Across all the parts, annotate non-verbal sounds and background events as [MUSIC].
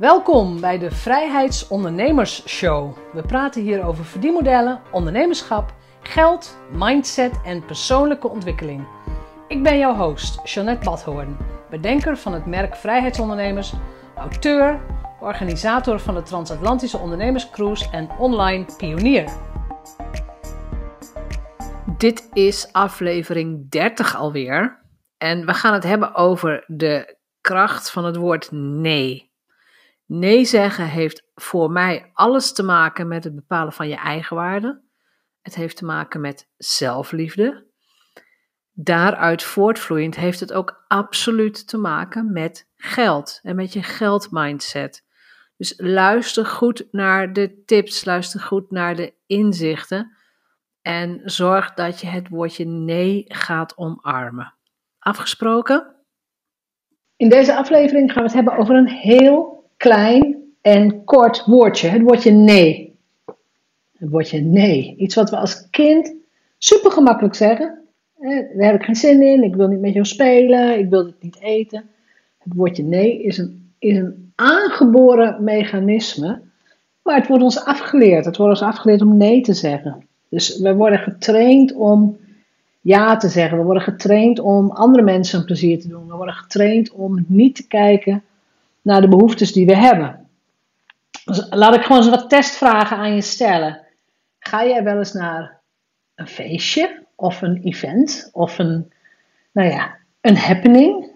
Welkom bij de Vrijheidsondernemers Show. We praten hier over verdienmodellen, ondernemerschap, geld, mindset en persoonlijke ontwikkeling. Ik ben jouw host, Jeanette Badhoorn, bedenker van het merk Vrijheidsondernemers, auteur, organisator van de Transatlantische Ondernemerscruise en online pionier. Dit is aflevering 30 alweer. En we gaan het hebben over de kracht van het woord nee. Nee zeggen heeft voor mij alles te maken met het bepalen van je eigen waarde. Het heeft te maken met zelfliefde. Daaruit voortvloeiend heeft het ook absoluut te maken met geld en met je geldmindset. Dus luister goed naar de tips, luister goed naar de inzichten en zorg dat je het woordje nee gaat omarmen. Afgesproken? In deze aflevering gaan we het hebben over een heel klein en kort woordje. Het woordje nee. Het woordje nee. Iets wat we als kind super gemakkelijk zeggen. Daar heb ik geen zin in. Ik wil niet met jou spelen. Ik wil dit niet eten. Het woordje nee is een, is een aangeboren mechanisme. Maar het wordt ons afgeleerd. Het wordt ons afgeleerd om nee te zeggen. Dus we worden getraind om ja te zeggen. We worden getraind om andere mensen een plezier te doen. We worden getraind om niet te kijken naar de behoeftes die we hebben. Dus laat ik gewoon eens wat testvragen aan je stellen. Ga jij wel eens naar een feestje of een event of een, nou ja, een happening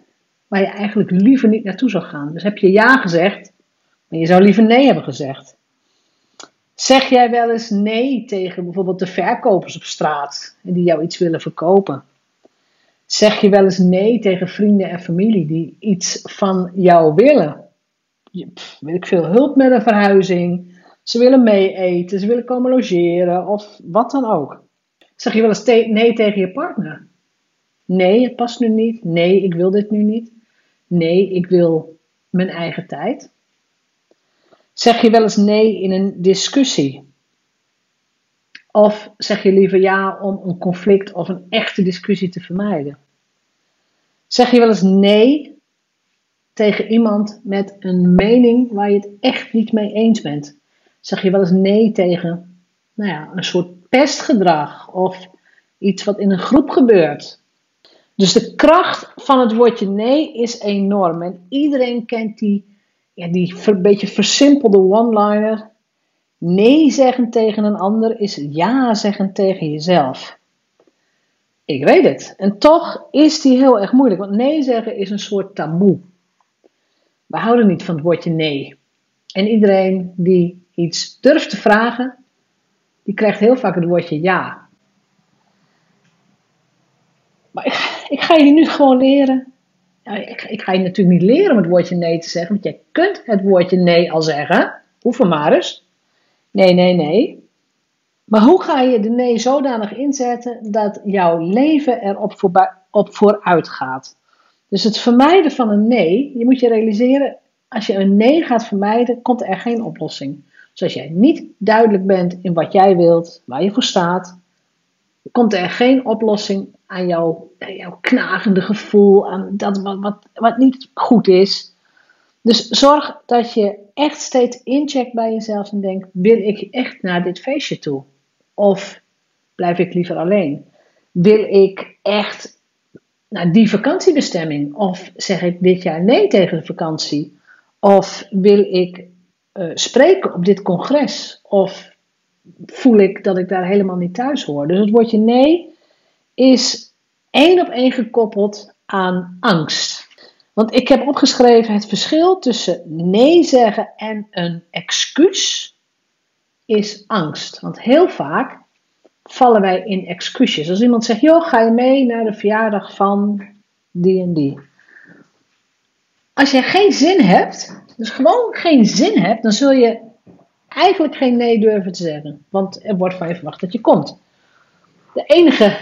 waar je eigenlijk liever niet naartoe zou gaan? Dus heb je ja gezegd, maar je zou liever nee hebben gezegd. Zeg jij wel eens nee tegen bijvoorbeeld de verkopers op straat die jou iets willen verkopen? Zeg je wel eens nee tegen vrienden en familie die iets van jou willen? Weet ik veel, hulp met een verhuizing. Ze willen mee eten, ze willen komen logeren of wat dan ook. Zeg je wel eens nee tegen je partner? Nee, het past nu niet. Nee, ik wil dit nu niet. Nee, ik wil mijn eigen tijd. Zeg je wel eens nee in een discussie? Of zeg je liever ja om een conflict of een echte discussie te vermijden? Zeg je wel eens nee tegen iemand met een mening waar je het echt niet mee eens bent? Zeg je wel eens nee tegen nou ja, een soort pestgedrag of iets wat in een groep gebeurt? Dus de kracht van het woordje nee is enorm. En iedereen kent die, ja, die een beetje versimpelde one-liner. Nee zeggen tegen een ander is ja zeggen tegen jezelf. Ik weet het. En toch is die heel erg moeilijk. Want nee zeggen is een soort taboe. We houden niet van het woordje nee. En iedereen die iets durft te vragen, die krijgt heel vaak het woordje ja. Maar ik, ga je nu gewoon leren. ik, ik, ga je natuurlijk niet leren om het woordje nee te zeggen, want jij kunt het woordje nee al zeggen. Oefen maar eens. Nee, nee, nee. Maar hoe ga je de nee zodanig inzetten dat jouw leven erop op vooruit gaat? Dus het vermijden van een nee, je moet je realiseren, als je een nee gaat vermijden, komt er geen oplossing. Dus als jij niet duidelijk bent in wat jij wilt, waar je voor staat, komt er geen oplossing aan jouw, jouw knagende gevoel, aan dat wat, wat, wat niet goed is. Dus zorg dat je echt steeds incheckt bij jezelf en denkt: wil ik echt naar dit feestje toe? Of blijf ik liever alleen? Wil ik echt naar die vakantiebestemming? Of zeg ik dit jaar nee tegen de vakantie? Of wil ik uh, spreken op dit congres? Of voel ik dat ik daar helemaal niet thuis hoor? Dus het woordje nee is één op één gekoppeld aan angst. Want ik heb opgeschreven het verschil tussen nee zeggen en een excuus is angst. Want heel vaak vallen wij in excuses. Als iemand zegt, joh, ga je mee naar de verjaardag van die en die. Als je geen zin hebt, dus gewoon geen zin hebt, dan zul je eigenlijk geen nee durven te zeggen. Want er wordt van je verwacht dat je komt. De enige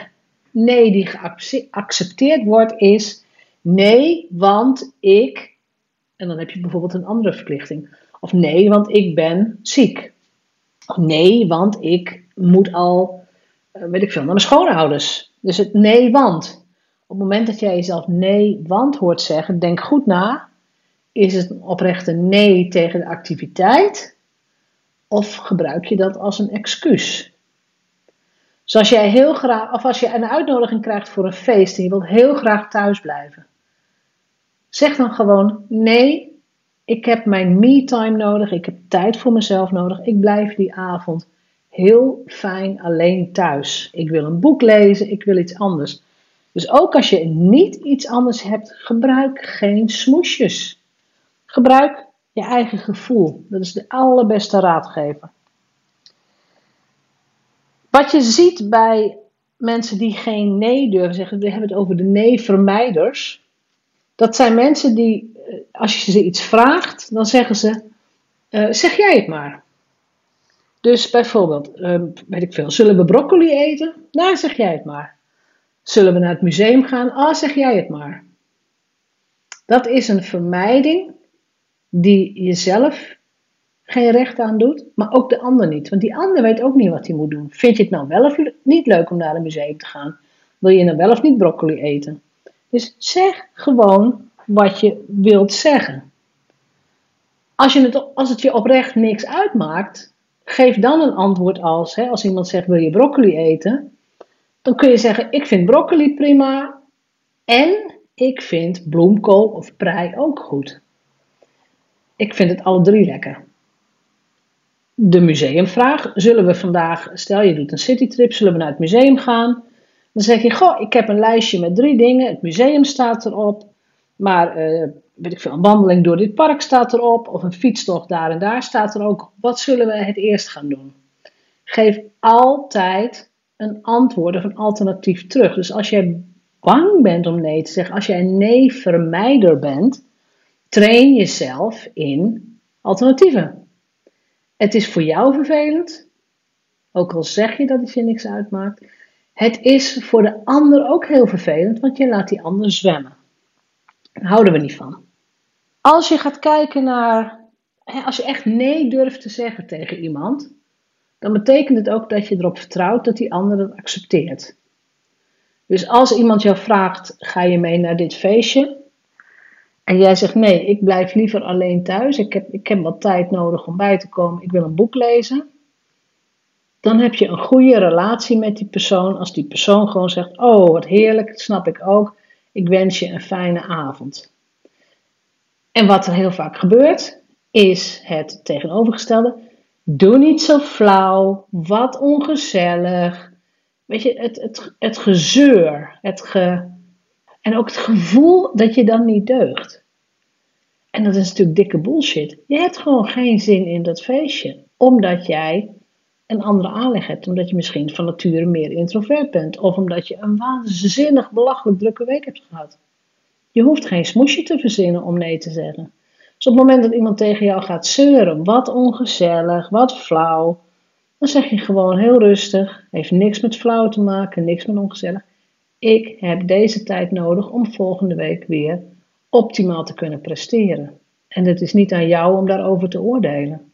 nee die geaccepteerd wordt is nee, want ik. En dan heb je bijvoorbeeld een andere verplichting. Of nee, want ik ben ziek. Nee, want ik moet al, eh, weet ik veel, naar mijn schoonouders. Dus het nee, want. Op het moment dat jij jezelf nee, want hoort zeggen, denk goed na. Is het een oprechte nee tegen de activiteit? Of gebruik je dat als een excuus? Zoals jij heel graag, of als je een uitnodiging krijgt voor een feest en je wilt heel graag thuis blijven. Zeg dan gewoon: nee, ik heb mijn me-time nodig, ik heb tijd voor mezelf nodig, ik blijf die avond heel fijn alleen thuis. Ik wil een boek lezen, ik wil iets anders. Dus ook als je niet iets anders hebt, gebruik geen smoesjes. Gebruik je eigen gevoel. Dat is de allerbeste raadgever. Wat je ziet bij mensen die geen nee durven zeggen, we hebben het over de nee-vermijders. Dat zijn mensen die, eh, als je ze iets vraagt, dan zeggen ze: uh, zeg jij het maar. Dus bijvoorbeeld, uh, weet ik veel, zullen we broccoli eten? Nou, zeg jij het maar. Zullen we naar het museum gaan? Ah, zeg jij het maar. Dat is een vermijding die jezelf geen recht aan doet, maar ook de ander niet. Want die ander weet ook niet wat hij moet doen. Vind je het nou wel of niet leuk om naar een museum te gaan? Wil je nou wel of niet broccoli eten? Dus zeg gewoon wat je wilt zeggen. Als, je het, als het je oprecht niks uitmaakt, geef dan een antwoord als, hè, als iemand zegt wil je broccoli eten, dan kun je zeggen ik vind broccoli prima en ik vind bloemkool of prei ook goed. Ik vind het alle drie lekker. De museumvraag. Zullen we vandaag, stel je doet een citytrip, zullen we naar het museum gaan? Dan zeg je, goh, ik heb een lijstje met drie dingen. Het museum staat erop. Maar, uh, weet ik veel, een wandeling door dit park staat erop. Of een fietstocht daar en daar staat er ook. Wat zullen we het eerst gaan doen? Geef altijd een antwoord of een alternatief terug. Dus als jij bang bent om nee te zeggen, als jij een nee-vermijder bent, train jezelf in alternatieven. Het is voor jou vervelend, ook al zeg je dat het je niks uitmaakt. Het is voor de ander ook heel vervelend, want je laat die ander zwemmen. Daar houden we niet van. Als je gaat kijken naar, als je echt nee durft te zeggen tegen iemand, dan betekent het ook dat je erop vertrouwt dat die ander het accepteert. Dus als iemand jou vraagt: ga je mee naar dit feestje? En jij zegt: nee, ik blijf liever alleen thuis. Ik heb, ik heb wat tijd nodig om bij te komen. Ik wil een boek lezen. Dan heb je een goede relatie met die persoon. Als die persoon gewoon zegt: oh, wat heerlijk, dat snap ik ook. Ik wens je een fijne avond. En wat er heel vaak gebeurt, is het tegenovergestelde. Doe niet zo flauw, wat ongezellig. Weet je, het, het, het gezeur, het ge, en ook het gevoel dat je dan niet deugt. En dat is natuurlijk dikke bullshit. Je hebt gewoon geen zin in dat feestje, omdat jij een andere aanleg hebt. Omdat je misschien van nature meer introvert bent. Of omdat je een waanzinnig belachelijk drukke week hebt gehad. Je hoeft geen smoesje te verzinnen om nee te zeggen. Dus op het moment dat iemand tegen jou gaat zeuren, wat ongezellig, wat flauw, dan zeg je gewoon heel rustig, heeft niks met flauw te maken, niks met ongezellig. Ik heb deze tijd nodig om volgende week weer optimaal te kunnen presteren. En het is niet aan jou om daarover te oordelen.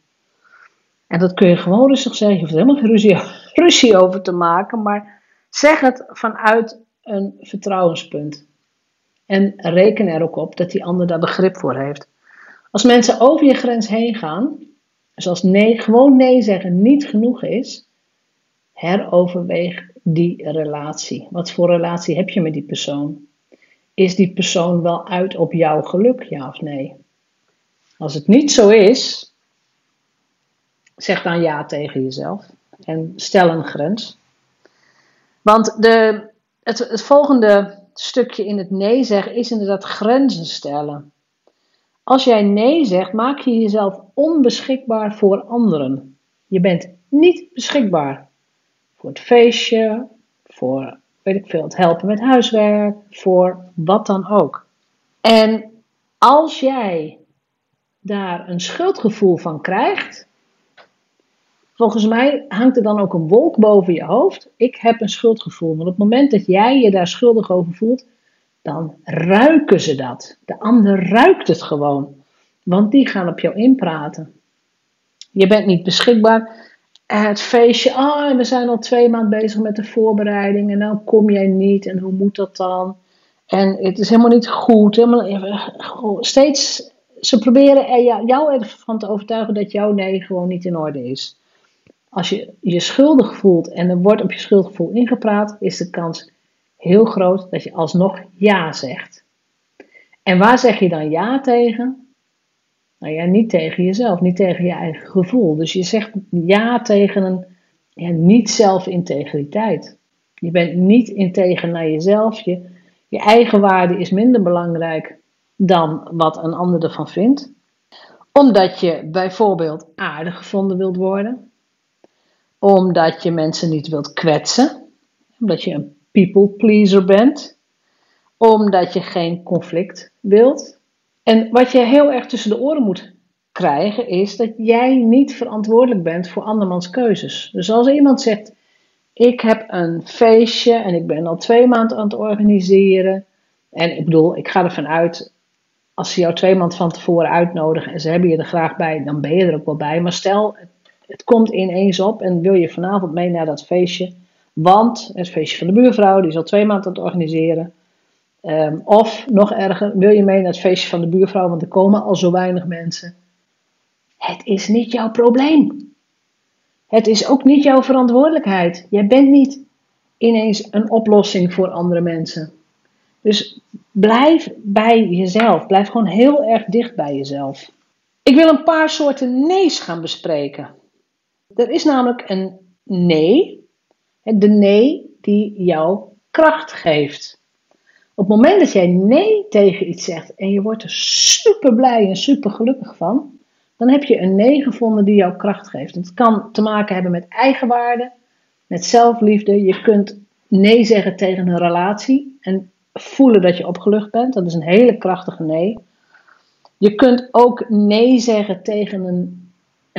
En dat kun je gewoon rustig zeggen. Je hoeft helemaal geen [LAUGHS] ruzie, over te maken, maar zeg het vanuit een vertrouwenspunt. En reken er ook op dat die ander daar begrip voor heeft. Als mensen over je grens heen gaan, zoals nee, gewoon nee zeggen niet genoeg is, heroverweeg die relatie. Wat voor relatie heb je met die persoon? Is die persoon wel uit op jouw geluk, ja of nee? Als het niet zo is, zeg dan ja tegen jezelf en stel een grens. Want de, het, het volgende stukje in het nee zeggen is inderdaad grenzen stellen. Als jij nee zegt, maak je jezelf onbeschikbaar voor anderen. Je bent niet beschikbaar voor het feestje, voor weet ik veel, het helpen met huiswerk, voor wat dan ook. En als jij daar een schuldgevoel van krijgt, volgens mij hangt er dan ook een wolk boven je hoofd. Ik heb een schuldgevoel. Want op het moment dat jij je daar schuldig over voelt, dan ruiken ze dat. De ander ruikt het gewoon. Want die gaan op jou inpraten. Je bent niet beschikbaar. Het feestje, ah, we zijn al twee maanden bezig met de voorbereiding en dan kom jij niet en hoe moet dat dan? En het is helemaal niet goed. Helemaal, steeds ze proberen er jou ervan te overtuigen dat jouw nee gewoon niet in orde is. Als je je schuldig voelt en er wordt op je schuldgevoel ingepraat, is de kans heel groot dat je alsnog ja zegt. En waar zeg je dan ja tegen? Nou ja, niet tegen jezelf, niet tegen je eigen gevoel. Dus je zegt ja tegen een ja, niet-zelfintegriteit. Je bent niet integer naar jezelf. Je, je eigen waarde is minder belangrijk dan wat een ander ervan vindt. Omdat je bijvoorbeeld aardig gevonden wilt worden. Omdat je mensen niet wilt kwetsen. Omdat je een people pleaser bent. Omdat je geen conflict wilt. En wat je heel erg tussen de oren moet krijgen is dat jij niet verantwoordelijk bent voor andermans keuzes. Dus als iemand zegt: Ik heb een feestje en ik ben al twee maanden aan het organiseren. En ik bedoel, ik ga ervan uit, als ze jou twee maanden van tevoren uitnodigen en ze hebben je er graag bij, dan ben je er ook wel bij. Maar stel, het komt ineens op en wil je vanavond mee naar dat feestje. Want het feestje van de buurvrouw, die is al twee maanden aan het organiseren. Ehm, of nog erger, wil je mee naar het feestje van de buurvrouw, want er komen al zo weinig mensen. Het is niet jouw probleem. Het is ook niet jouw verantwoordelijkheid. Jij bent niet ineens een oplossing voor andere mensen. Dus blijf bij jezelf. Blijf gewoon heel erg dicht bij jezelf. Ik wil een paar soorten nee's gaan bespreken. Er is namelijk een nee. De nee die jou kracht geeft. Op het moment dat jij nee tegen iets zegt en je wordt er super blij en super gelukkig van, dan heb je een nee gevonden die jou kracht geeft. Het kan te maken hebben met eigenwaarde, met zelfliefde. Je kunt nee zeggen tegen een relatie en voelen dat je opgelucht bent. Dat is een hele krachtige nee. Je kunt ook nee zeggen tegen een,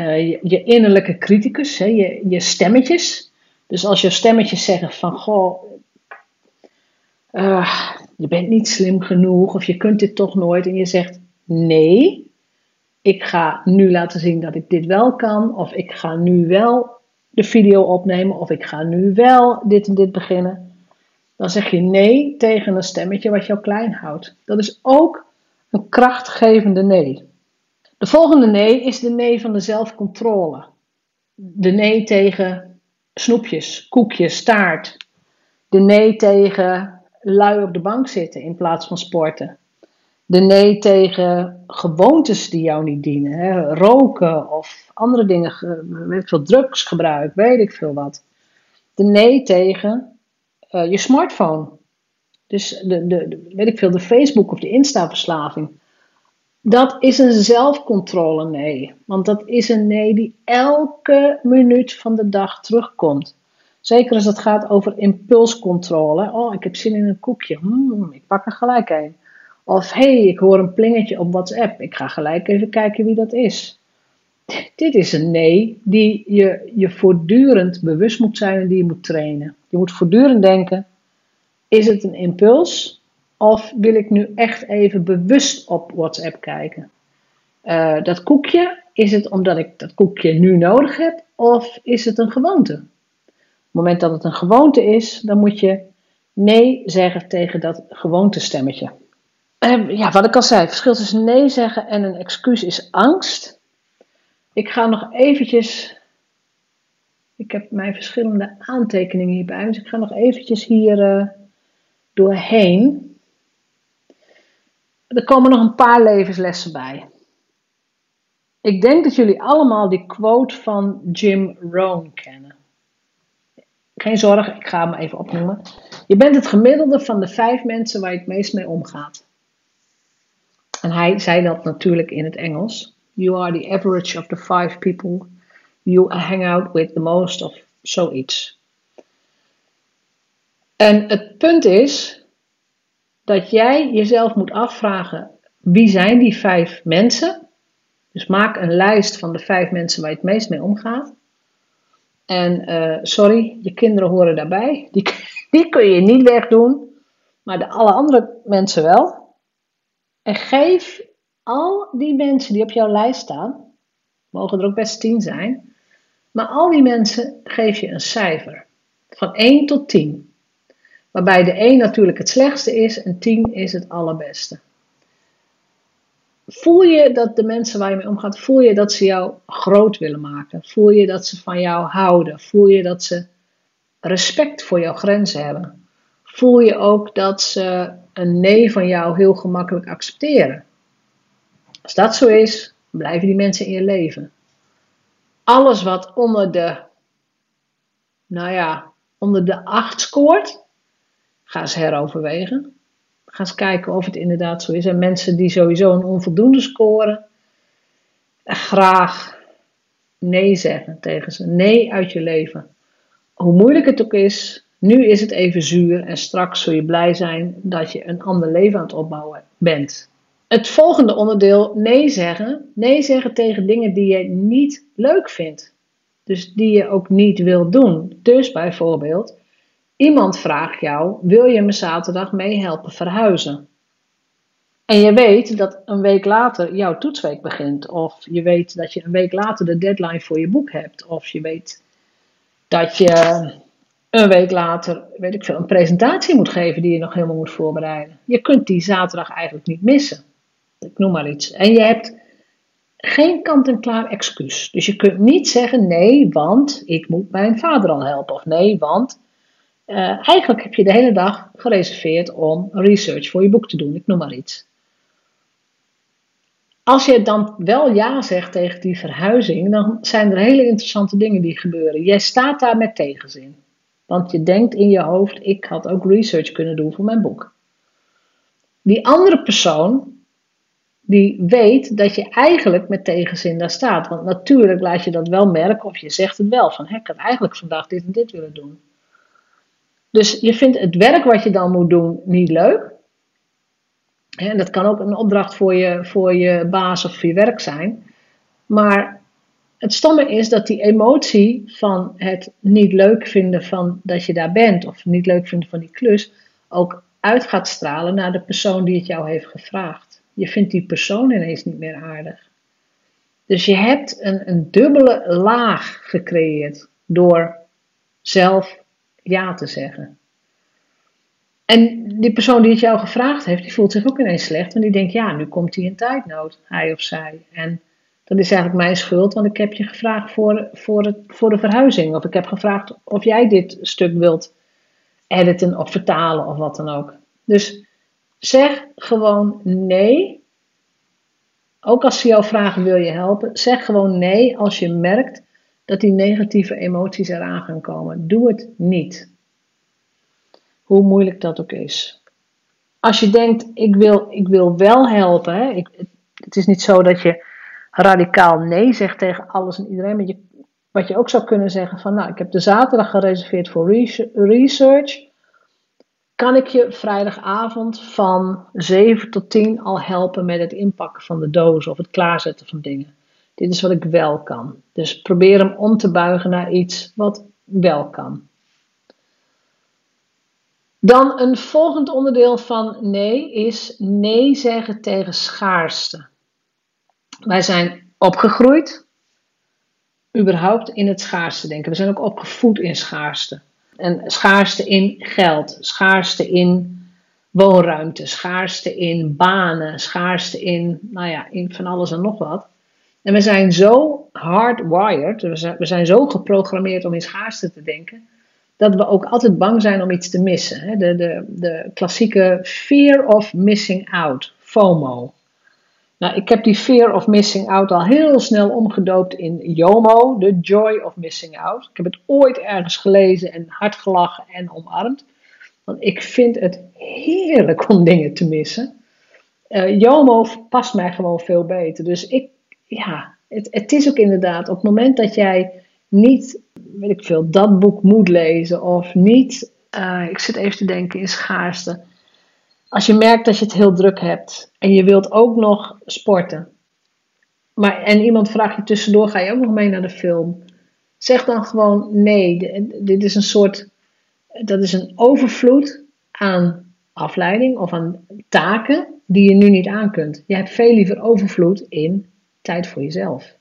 uh, je, innerlijke criticus, hè, je, je stemmetjes. Dus als je stemmetjes zeggen van, goh, uh, je bent niet slim genoeg of je kunt dit toch nooit. En je zegt nee, ik ga nu laten zien dat ik dit wel kan. Of ik ga nu wel de video opnemen. Of ik ga nu wel dit en dit beginnen. Dan zeg je nee tegen een stemmetje wat jou klein houdt. Dat is ook een krachtgevende nee. De volgende nee is de nee van de zelfcontrole. De nee tegen snoepjes, koekjes, taart. De nee tegen lui op de bank zitten in plaats van sporten de nee tegen gewoontes die jou niet dienen. Hè? Roken of andere dingen, weet veel, drugsgebruik, weet ik veel wat. De nee tegen uh, je smartphone. Dus de, de, de, weet ik veel, de Facebook of de Insta-verslaving. Dat is een zelfcontrole nee. Want dat is een nee die elke minuut van de dag terugkomt. Zeker als het gaat over impulscontrole. Oh, ik heb zin in een koekje. Hmm, ik pak er gelijk een. Of hé, hey, ik hoor een plingetje op WhatsApp. Ik ga gelijk even kijken wie dat is. Dit is een nee die je, je voortdurend bewust moet zijn en die je moet trainen. Je moet voortdurend denken: is het een impuls? Of wil ik nu echt even bewust op WhatsApp kijken? Uh, dat koekje, is het omdat ik dat koekje nu nodig heb? Of is het een gewoonte? Op het moment dat het een gewoonte is, dan moet je nee zeggen tegen dat gewoontestemmetje. Um, ja, wat ik al zei, het verschil tussen nee zeggen en een excuus is angst. Ik ga nog eventjes. Ik heb mijn verschillende aantekeningen hierbij, dus ik ga nog eventjes hier uh, doorheen. Er komen nog een paar levenslessen bij. Ik denk dat jullie allemaal die quote van Jim Rohn kennen. Geen zorg, ik ga hem even opnoemen. Je bent het gemiddelde van de vijf mensen waar je het meest mee omgaat. En hij zei dat natuurlijk in het Engels. You are the average of the five people you hang out with the most of zoiets. En het punt is dat jij jezelf moet afvragen: wie zijn die vijf mensen? Dus maak een lijst van de vijf mensen waar je het meest mee omgaat. En uh, sorry, je kinderen horen daarbij. Die, [LAUGHS] die kun je niet wegdoen, maar de alle andere mensen wel. En geef al die mensen die op jouw lijst staan, mogen er ook best 10 zijn, maar al die mensen geef je een cijfer van 1 tot 10. Waarbij de 1 natuurlijk het slechtste is en 10 is het allerbeste. voel je dat de mensen waar je mee omgaat, voel je dat ze jou groot willen maken? Voel je dat ze van jou houden? Voel je dat ze respect voor jouw grenzen hebben? Voel je ook dat ze een nee van jou heel gemakkelijk accepteren? Als dat zo is, blijven die mensen in je leven. Alles wat onder de, nou ja, onder de acht scoort, ga eens heroverwegen. Ga eens kijken of het inderdaad zo is. En mensen die sowieso een onvoldoende scoren, graag nee zeggen tegen ze. Nee uit je leven. Hoe moeilijk het ook is, nu is het even zuur en straks zul je blij zijn dat je een ander leven aan het opbouwen bent. Het volgende onderdeel, nee zeggen. Nee zeggen tegen dingen die je niet leuk vindt. Dus die je ook niet wil doen. Dus bijvoorbeeld, iemand vraagt jou: wil je me zaterdag meehelpen verhuizen? En je weet dat een week later jouw toetsweek begint. Of je weet dat je een week later de deadline voor je boek hebt. Of je weet dat je een week later, weet ik veel, een presentatie moet geven die je nog helemaal moet voorbereiden. Je kunt die zaterdag eigenlijk niet missen. Ik noem maar iets. En je hebt geen kant-en-klaar excuus. Dus je kunt niet zeggen nee, want ik moet mijn vader al helpen. Of nee, want uh, eigenlijk heb je de hele dag gereserveerd om research voor je boek te doen. Ik noem maar iets. Als je dan wel ja zegt tegen die verhuizing, dan zijn er hele interessante dingen die gebeuren. Jij staat daar met tegenzin. Want je denkt in je hoofd, ik had ook research kunnen doen voor mijn boek. Die andere persoon, die weet dat je eigenlijk met tegenzin daar staat. Want natuurlijk laat je dat wel merken of je zegt het wel. Van, ik had eigenlijk vandaag dit en dit willen doen. Dus je vindt het werk wat je dan moet doen niet leuk. En dat kan ook een opdracht voor je, voor je baas of voor je werk zijn. Maar het stomme is dat die emotie van het niet leuk vinden van dat je daar bent, of niet leuk vinden van die klus, ook uit gaat stralen naar de persoon die het jou heeft gevraagd. Je vindt die persoon ineens niet meer aardig. Dus je hebt een, een dubbele laag gecreëerd door zelf ja te zeggen. En die persoon die het jou gevraagd heeft, die voelt zich ook ineens slecht. Want die denkt, ja, nu komt hij in tijdnood, hij of zij. En dat is eigenlijk mijn schuld, want ik heb je gevraagd voor, voor, het, voor de verhuizing. Of ik heb gevraagd of jij dit stuk wilt editen of vertalen of wat dan ook. Dus zeg gewoon nee. Ook als ze jou vragen, wil je helpen? Zeg gewoon nee als je merkt dat die negatieve emoties eraan gaan komen. Doe het niet. Hoe moeilijk dat ook is. Als je denkt, ik wil, ik wil wel helpen. Ik, het is niet zo dat je radicaal nee zegt tegen alles en iedereen. Maar je, wat je ook zou kunnen zeggen van, nou, ik heb de zaterdag gereserveerd voor research. Kan ik je vrijdagavond van 7 tot 10 al helpen met het inpakken van de doos of het klaarzetten van dingen? Dit is wat ik wel kan. Dus probeer hem om te buigen naar iets wat wel kan. Dan een volgend onderdeel van nee is nee zeggen tegen schaarste. Wij zijn opgegroeid, überhaupt in het schaarste denken. We zijn ook opgevoed in schaarste. En schaarste in geld, schaarste in woonruimte, schaarste in banen, schaarste in, nou ja, in van alles en nog wat. En we zijn zo hardwired, we zijn, zo geprogrammeerd om in schaarste te denken, dat we ook altijd bang zijn om iets te missen. De, de, de klassieke fear of missing out, FOMO. Nou, ik heb die fear of missing out al heel snel omgedoopt in JOMO, de joy of missing out. Ik heb het ooit ergens gelezen en hard gelachen en omarmd. Want ik vind het heerlijk om dingen te missen. Uh, JOMO past mij gewoon veel beter. Dus ik, ja, het, het is ook inderdaad op het moment dat jij niet, weet ik veel, dat boek moet lezen of niet, uh, ik zit even te denken in schaarste als je merkt dat je het heel druk hebt en je wilt ook nog sporten. Maar, en iemand vraagt je tussendoor, ga je ook nog mee naar de film? Zeg dan gewoon nee. Dit is een soort, dat is een overvloed aan afleiding of aan taken die je nu niet aan kunt. Je hebt veel liever overvloed in tijd voor jezelf.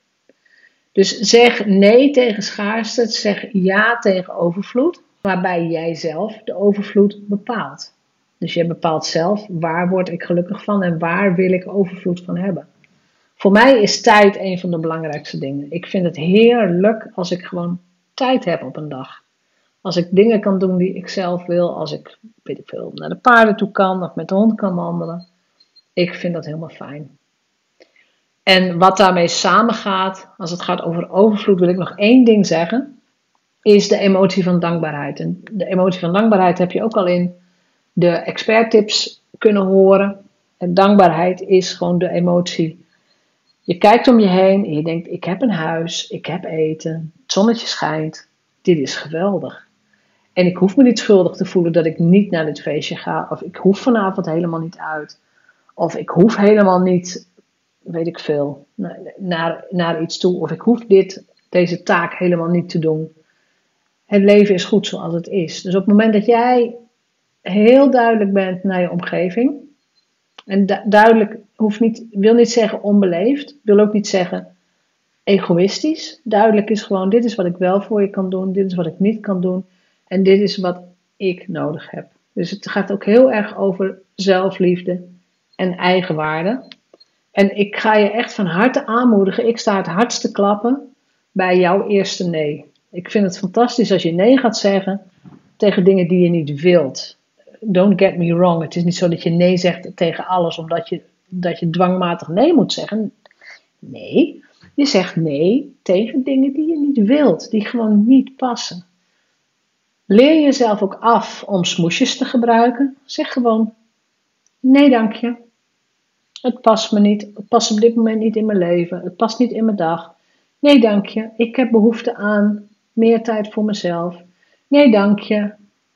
Dus zeg nee tegen schaarste, zeg ja tegen overvloed, waarbij jij zelf de overvloed bepaalt. Dus je bepaalt zelf waar word ik gelukkig van en waar wil ik overvloed van hebben. Voor mij is tijd een van de belangrijkste dingen. Ik vind het heerlijk als ik gewoon tijd heb op een dag. Als ik dingen kan doen die ik zelf wil. Als ik, weet ik veel, naar de paarden toe kan of met de hond kan wandelen. Ik vind dat helemaal fijn. En wat daarmee samengaat, als het gaat over overvloed, wil ik nog één ding zeggen. Is de emotie van dankbaarheid. En de emotie van dankbaarheid heb je ook al in de experttips kunnen horen. En dankbaarheid is gewoon de emotie. Je kijkt om je heen en je denkt: ik heb een huis, ik heb eten, het zonnetje schijnt. Dit is geweldig. En ik hoef me niet schuldig te voelen dat ik niet naar dit feestje ga. Of ik hoef vanavond helemaal niet uit. Of ik hoef helemaal niet, weet ik veel, naar, naar iets toe. Of ik hoef dit, deze taak helemaal niet te doen. Het leven is goed zoals het is. Dus op het moment dat jij heel duidelijk bent naar je omgeving. En duidelijk hoeft niet, wil niet zeggen onbeleefd. Wil ook niet zeggen egoïstisch. Duidelijk is gewoon: dit is wat ik wel voor je kan doen. Dit is wat ik niet kan doen. En dit is wat ik nodig heb. Dus het gaat ook heel erg over zelfliefde en eigenwaarde. En ik ga je echt van harte aanmoedigen. Ik sta het hardste klappen bij jouw eerste nee. Ik vind het fantastisch als je nee gaat zeggen tegen dingen die je niet wilt. Don't get me wrong. Het is niet zo dat je nee zegt tegen alles omdat je, dat je dwangmatig nee moet zeggen. Nee, je zegt nee tegen dingen die je niet wilt, die gewoon niet passen. Leer jezelf ook af om smoesjes te gebruiken. Zeg gewoon: nee, dank je. Het past me niet. Het past op dit moment niet in mijn leven. Het past niet in mijn dag. Nee, dank je. Ik heb behoefte aan meer tijd voor mezelf. Nee, dank je.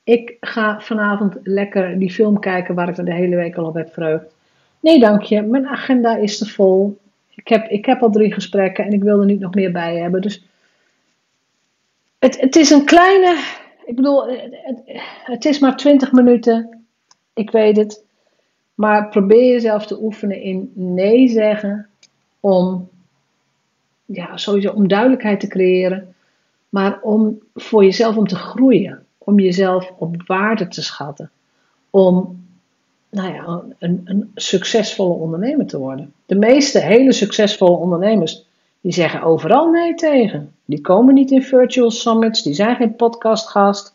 Ik ga vanavond lekker die film kijken waar ik er de hele week al op heb vreugd. Nee, dank je. Mijn agenda is te vol. Ik heb, ik heb al drie gesprekken en ik wil er niet nog meer bij hebben. Dus het, het is een kleine ik bedoel, het, het is maar 20 minuten. Ik weet het. Maar probeer jezelf te oefenen in nee zeggen. Om, ja, sowieso om duidelijkheid te creëren. Maar om voor jezelf om te groeien. Om jezelf op waarde te schatten. Om nou ja, een, een succesvolle ondernemer te worden. De meeste hele succesvolle ondernemers die zeggen overal nee tegen. Die komen niet in virtual summits, die zijn geen podcastgast.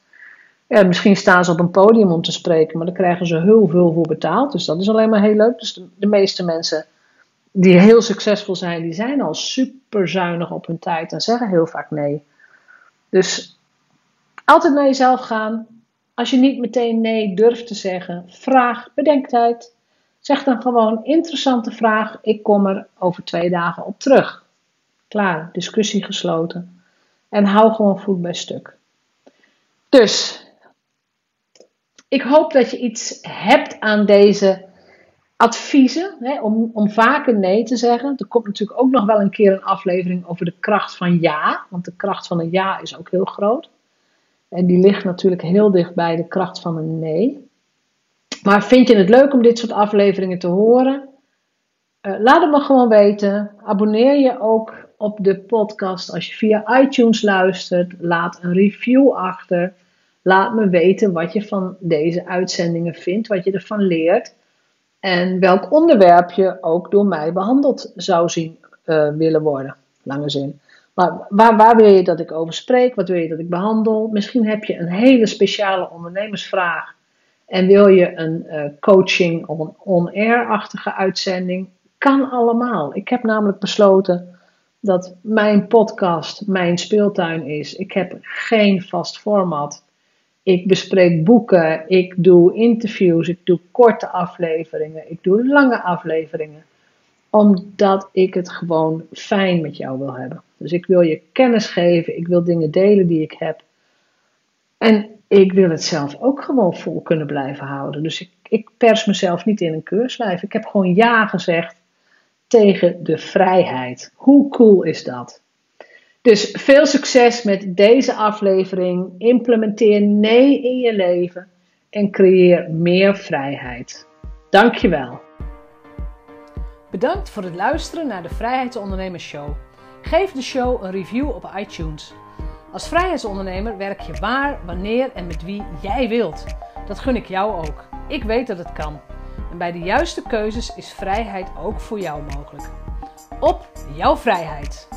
Ja, misschien staan ze op een podium om te spreken, maar daar krijgen ze heel veel voor betaald. Dus dat is alleen maar heel leuk. Dus de, meeste mensen die heel succesvol zijn, die zijn al super zuinig op hun tijd en zeggen heel vaak nee. Dus altijd naar jezelf gaan. Als je niet meteen nee durft te zeggen, vraag bedenktijd. Zeg dan gewoon interessante vraag. Ik kom er over twee dagen op terug. Klaar, discussie gesloten. En hou gewoon voet bij stuk. Dus, ik hoop dat je iets hebt aan deze adviezen hè, om, om vaker nee te zeggen. Er komt natuurlijk ook nog wel een keer een aflevering over de kracht van ja, want de kracht van een ja is ook heel groot. En die ligt natuurlijk heel dicht bij de kracht van een nee. Maar vind je het leuk om dit soort afleveringen te horen? Uh, laat het me gewoon weten. Abonneer je ook op de podcast. Als je via iTunes luistert, laat een review achter. Laat me weten wat je van deze uitzendingen vindt, wat je ervan leert. En welk onderwerp je ook door mij behandeld zou zien uh, willen worden. Lange zin. Maar waar, waar wil je dat ik over spreek? Wat wil je dat ik behandel? Misschien heb je een hele speciale ondernemersvraag. En wil je een uh, coaching of een on-air-achtige uitzending? Kan allemaal. Ik heb namelijk besloten dat mijn podcast mijn speeltuin is. Ik heb geen vast format. Ik bespreek boeken, ik doe interviews, ik doe korte afleveringen, ik doe lange afleveringen. Omdat ik het gewoon fijn met jou wil hebben. Dus ik wil je kennis geven, ik wil dingen delen die ik heb. En ik wil het zelf ook gewoon vol kunnen blijven houden. Dus ik, ik pers mezelf niet in een keurslijf. Ik heb gewoon ja gezegd tegen de vrijheid. Hoe cool is dat? Dus veel succes met deze aflevering. Implementeer nee in je leven en creëer meer vrijheid. Dankjewel. Bedankt voor het luisteren naar de Vrijheidsondernemers Show. Geef de show een review op iTunes. Als vrijheidsondernemer werk je waar, wanneer en met wie jij wilt. Dat gun ik jou ook. Ik weet dat het kan. En bij de juiste keuzes is vrijheid ook voor jou mogelijk. op jouw vrijheid.